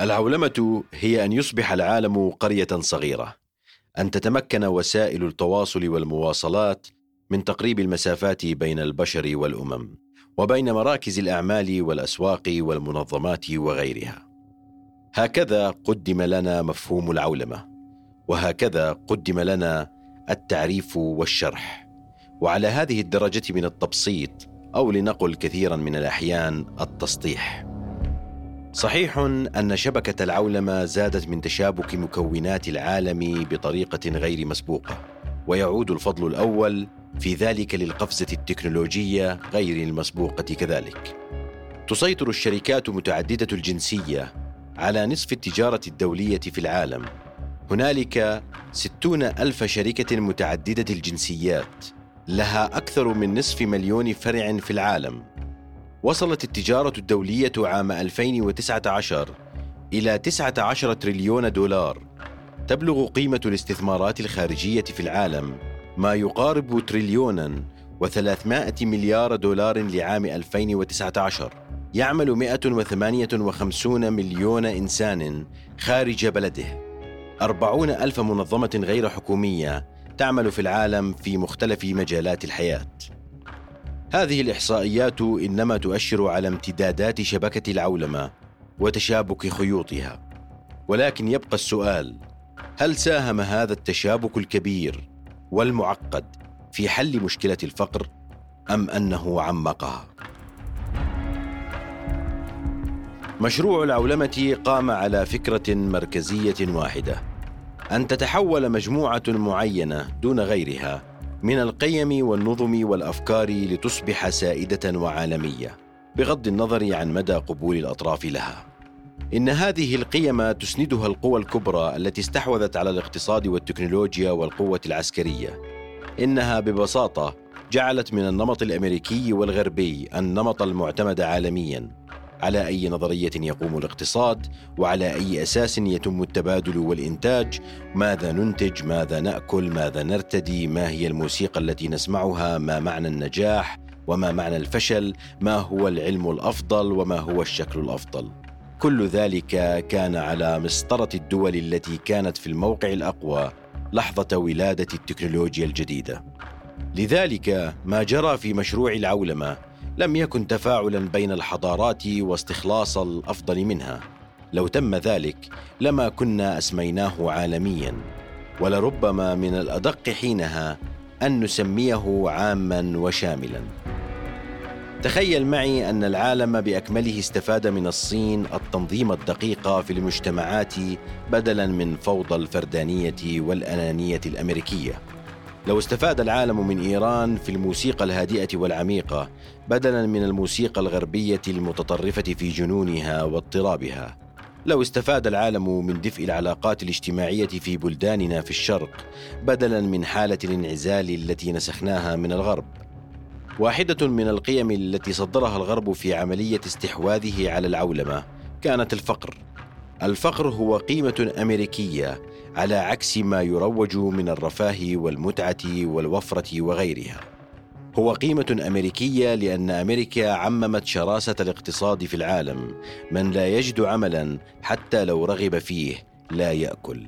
العولمة هي أن يصبح العالم قرية صغيرة أن تتمكن وسائل التواصل والمواصلات من تقريب المسافات بين البشر والأمم وبين مراكز الأعمال والأسواق والمنظمات وغيرها. هكذا قدم لنا مفهوم العولمة وهكذا قدم لنا التعريف والشرح. وعلى هذه الدرجة من التبسيط أو لنقل كثيرا من الأحيان التسطيح صحيح أن شبكة العولمة زادت من تشابك مكونات العالم بطريقة غير مسبوقة ويعود الفضل الأول في ذلك للقفزة التكنولوجية غير المسبوقة كذلك. تسيطر الشركات متعددة الجنسية على نصف التجارة الدولية في العالم. هنالك ستون ألف شركة متعددة الجنسيات لها أكثر من نصف مليون فرع في العالم. وصلت التجارة الدولية عام 2019 إلى 19 تريليون دولار. تبلغ قيمة الاستثمارات الخارجية في العالم ما يقارب تريليونا و300 مليار دولار لعام 2019 يعمل 158 مليون إنسان خارج بلده. أربعون ألف منظمة غير حكومية تعمل في العالم في مختلف مجالات الحياة. هذه الإحصائيات إنما تؤشر على امتدادات شبكة العولمة وتشابك خيوطها ولكن يبقى السؤال هل ساهم هذا التشابك الكبير والمعقد في حل مشكلة الفقر أم أنه عمقها؟ مشروع العولمة قام على فكرة مركزية واحدة أن تتحول مجموعة معينة دون غيرها من القيم والنظم والأفكار لتصبح سائدة وعالمية بغض النظر عن مدى قبول الأطراف لها. إن هذه القيم تسندها القوى الكبرى التي استحوذت على الاقتصاد والتكنولوجيا والقوة العسكرية. إنها ببساطة جعلت من النمط الأمريكي والغربي النمط المعتمد عالميا. على أي نظرية يقوم الاقتصاد وعلى أي أساس يتم التبادل والإنتاج ماذا ننتج ماذا نأكل ماذا نرتدي ما هي الموسيقى التي نسمعها ما معنى النجاح وما معنى الفشل ما هو العلم الأفضل وما هو الشكل الأفضل. كل ذلك كان على مسطرة الدول التي كانت في الموقع الأقوى لحظة ولادة التكنولوجيا الجديدة. لذلك ما جرى في مشروع العولمة لم يكن تفاعلا بين الحضارات واستخلاص الأفضل منها. لو تم ذلك لما كنا أسميناه عالميا. ولربما من الأدق حينها أن نسميه عاما وشاملا. تخيل معي أن العالم بأكمله استفاد من الصين التنظيم الدقيق في المجتمعات بدلا من فوضى الفردانية والأنانية الأمريكية. لو استفاد العالم من إيران في الموسيقى الهادئة والعميقة بدلا من الموسيقى الغربية المتطرفة في جنونها واضطرابها. لو استفاد العالم من دفء العلاقات الاجتماعية في بلداننا في الشرق بدلا من حالة الانعزال التي نسخناها من الغرب. واحدة من القيم التي صدرها الغرب في عملية استحواذه على العولمة كانت الفقر. الفقر هو قيمة أمريكية على عكس ما يروج من الرفاه والمتعة والوفرة وغيرها. هو قيمة أمريكية لأن أمريكا عممت شراسة الاقتصاد في العالم من لا يجد عملا حتى لو رغب فيه لا يأكل.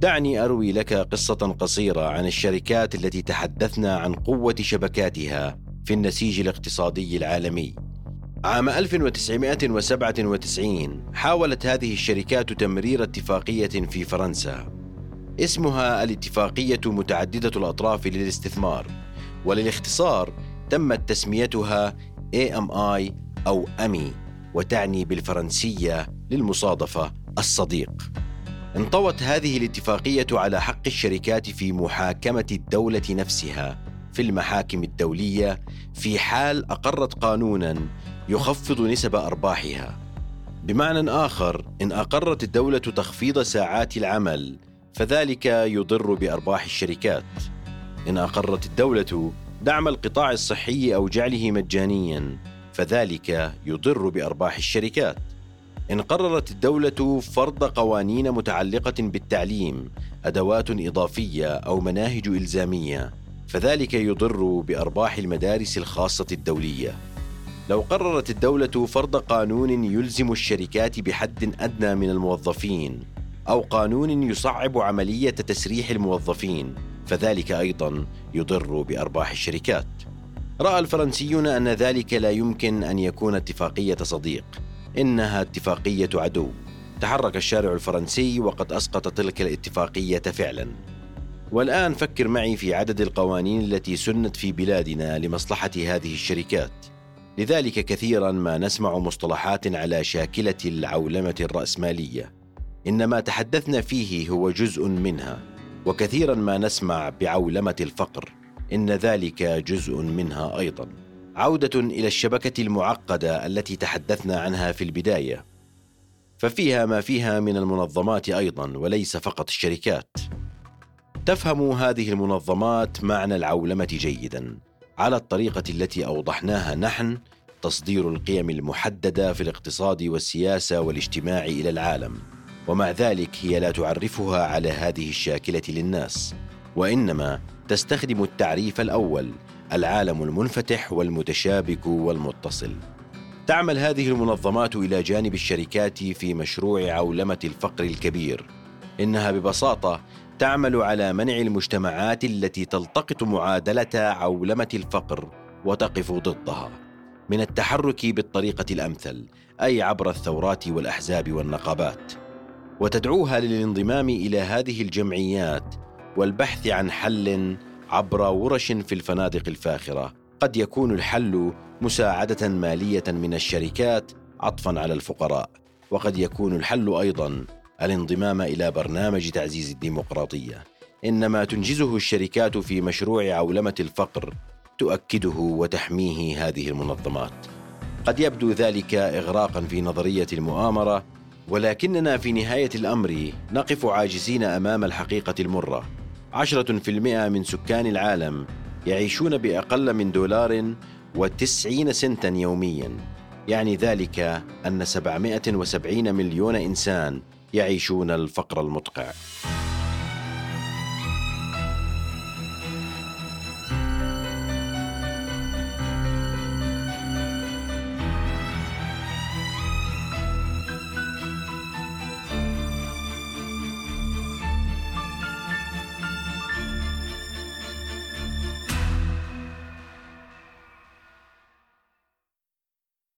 دعني أروي لك قصة قصيرة عن الشركات التي تحدثنا عن قوة شبكاتها في النسيج الاقتصادي العالمي. عام 1997 حاولت هذه الشركات تمرير اتفاقية في فرنسا. اسمها الاتفاقية متعددة الأطراف للاستثمار وللاختصار تمت تسميتها AMI أو أمي وتعني بالفرنسية للمصادفة الصديق. انطوت هذه الاتفاقية على حق الشركات في محاكمة الدولة نفسها في المحاكم الدولية في حال أقرت قانونا يخفض نسب أرباحها. بمعنى آخر إن أقرت الدولة تخفيض ساعات العمل فذلك يضر بأرباح الشركات. إن أقرت الدولة دعم القطاع الصحي أو جعله مجانيا فذلك يضر بأرباح الشركات. إن قررت الدولة فرض قوانين متعلقة بالتعليم أدوات إضافية أو مناهج إلزامية فذلك يضر بأرباح المدارس الخاصة الدولية. لو قررت الدولة فرض قانون يلزم الشركات بحد أدنى من الموظفين أو قانون يصعب عملية تسريح الموظفين فذلك أيضا يضر بأرباح الشركات. رأى الفرنسيون أن ذلك لا يمكن أن يكون اتفاقية صديق إنها اتفاقية عدو. تحرك الشارع الفرنسي وقد أسقط تلك الاتفاقية فعلا. والآن فكر معي في عدد القوانين التي سنت في بلادنا لمصلحة هذه الشركات. لذلك كثيرا ما نسمع مصطلحات على شاكلة العولمة الرأسمالية. إن ما تحدثنا فيه هو جزء منها وكثيرا ما نسمع بعولمة الفقر إن ذلك جزء منها أيضا. عودة إلى الشبكة المعقدة التي تحدثنا عنها في البداية. ففيها ما فيها من المنظمات أيضا وليس فقط الشركات. تفهم هذه المنظمات معنى العولمة جيدا. على الطريقة التي أوضحناها نحن تصدير القيم المحددة في الاقتصاد والسياسة والاجتماع إلى العالم. ومع ذلك هي لا تعرفها على هذه الشاكلة للناس. وإنما تستخدم التعريف الأول العالم المنفتح والمتشابك والمتصل. تعمل هذه المنظمات إلى جانب الشركات في مشروع عولمة الفقر الكبير. إنها ببساطة تعمل على منع المجتمعات التي تلتقط معادلة عولمة الفقر وتقف ضدها. من التحرك بالطريقة الأمثل أي عبر الثورات والأحزاب والنقابات. وتدعوها للانضمام إلى هذه الجمعيات والبحث عن حل عبر ورش في الفنادق الفاخرة. قد يكون الحل مساعدة مالية من الشركات عطفا على الفقراء. وقد يكون الحل أيضا الانضمام إلى برنامج تعزيز الديمقراطية. إنما تنجزه الشركات في مشروع عولمة الفقر تؤكده وتحميه هذه المنظمات. قد يبدو ذلك اغراقا في نظرية المؤامرة ولكننا في نهاية الأمر نقف عاجزين أمام الحقيقة المرة. عشرة في المئة من سكان العالم يعيشون بأقل من دولار وتسعين سنتا يوميا. يعني ذلك أن 770 مليون إنسان يعيشون الفقر المدقع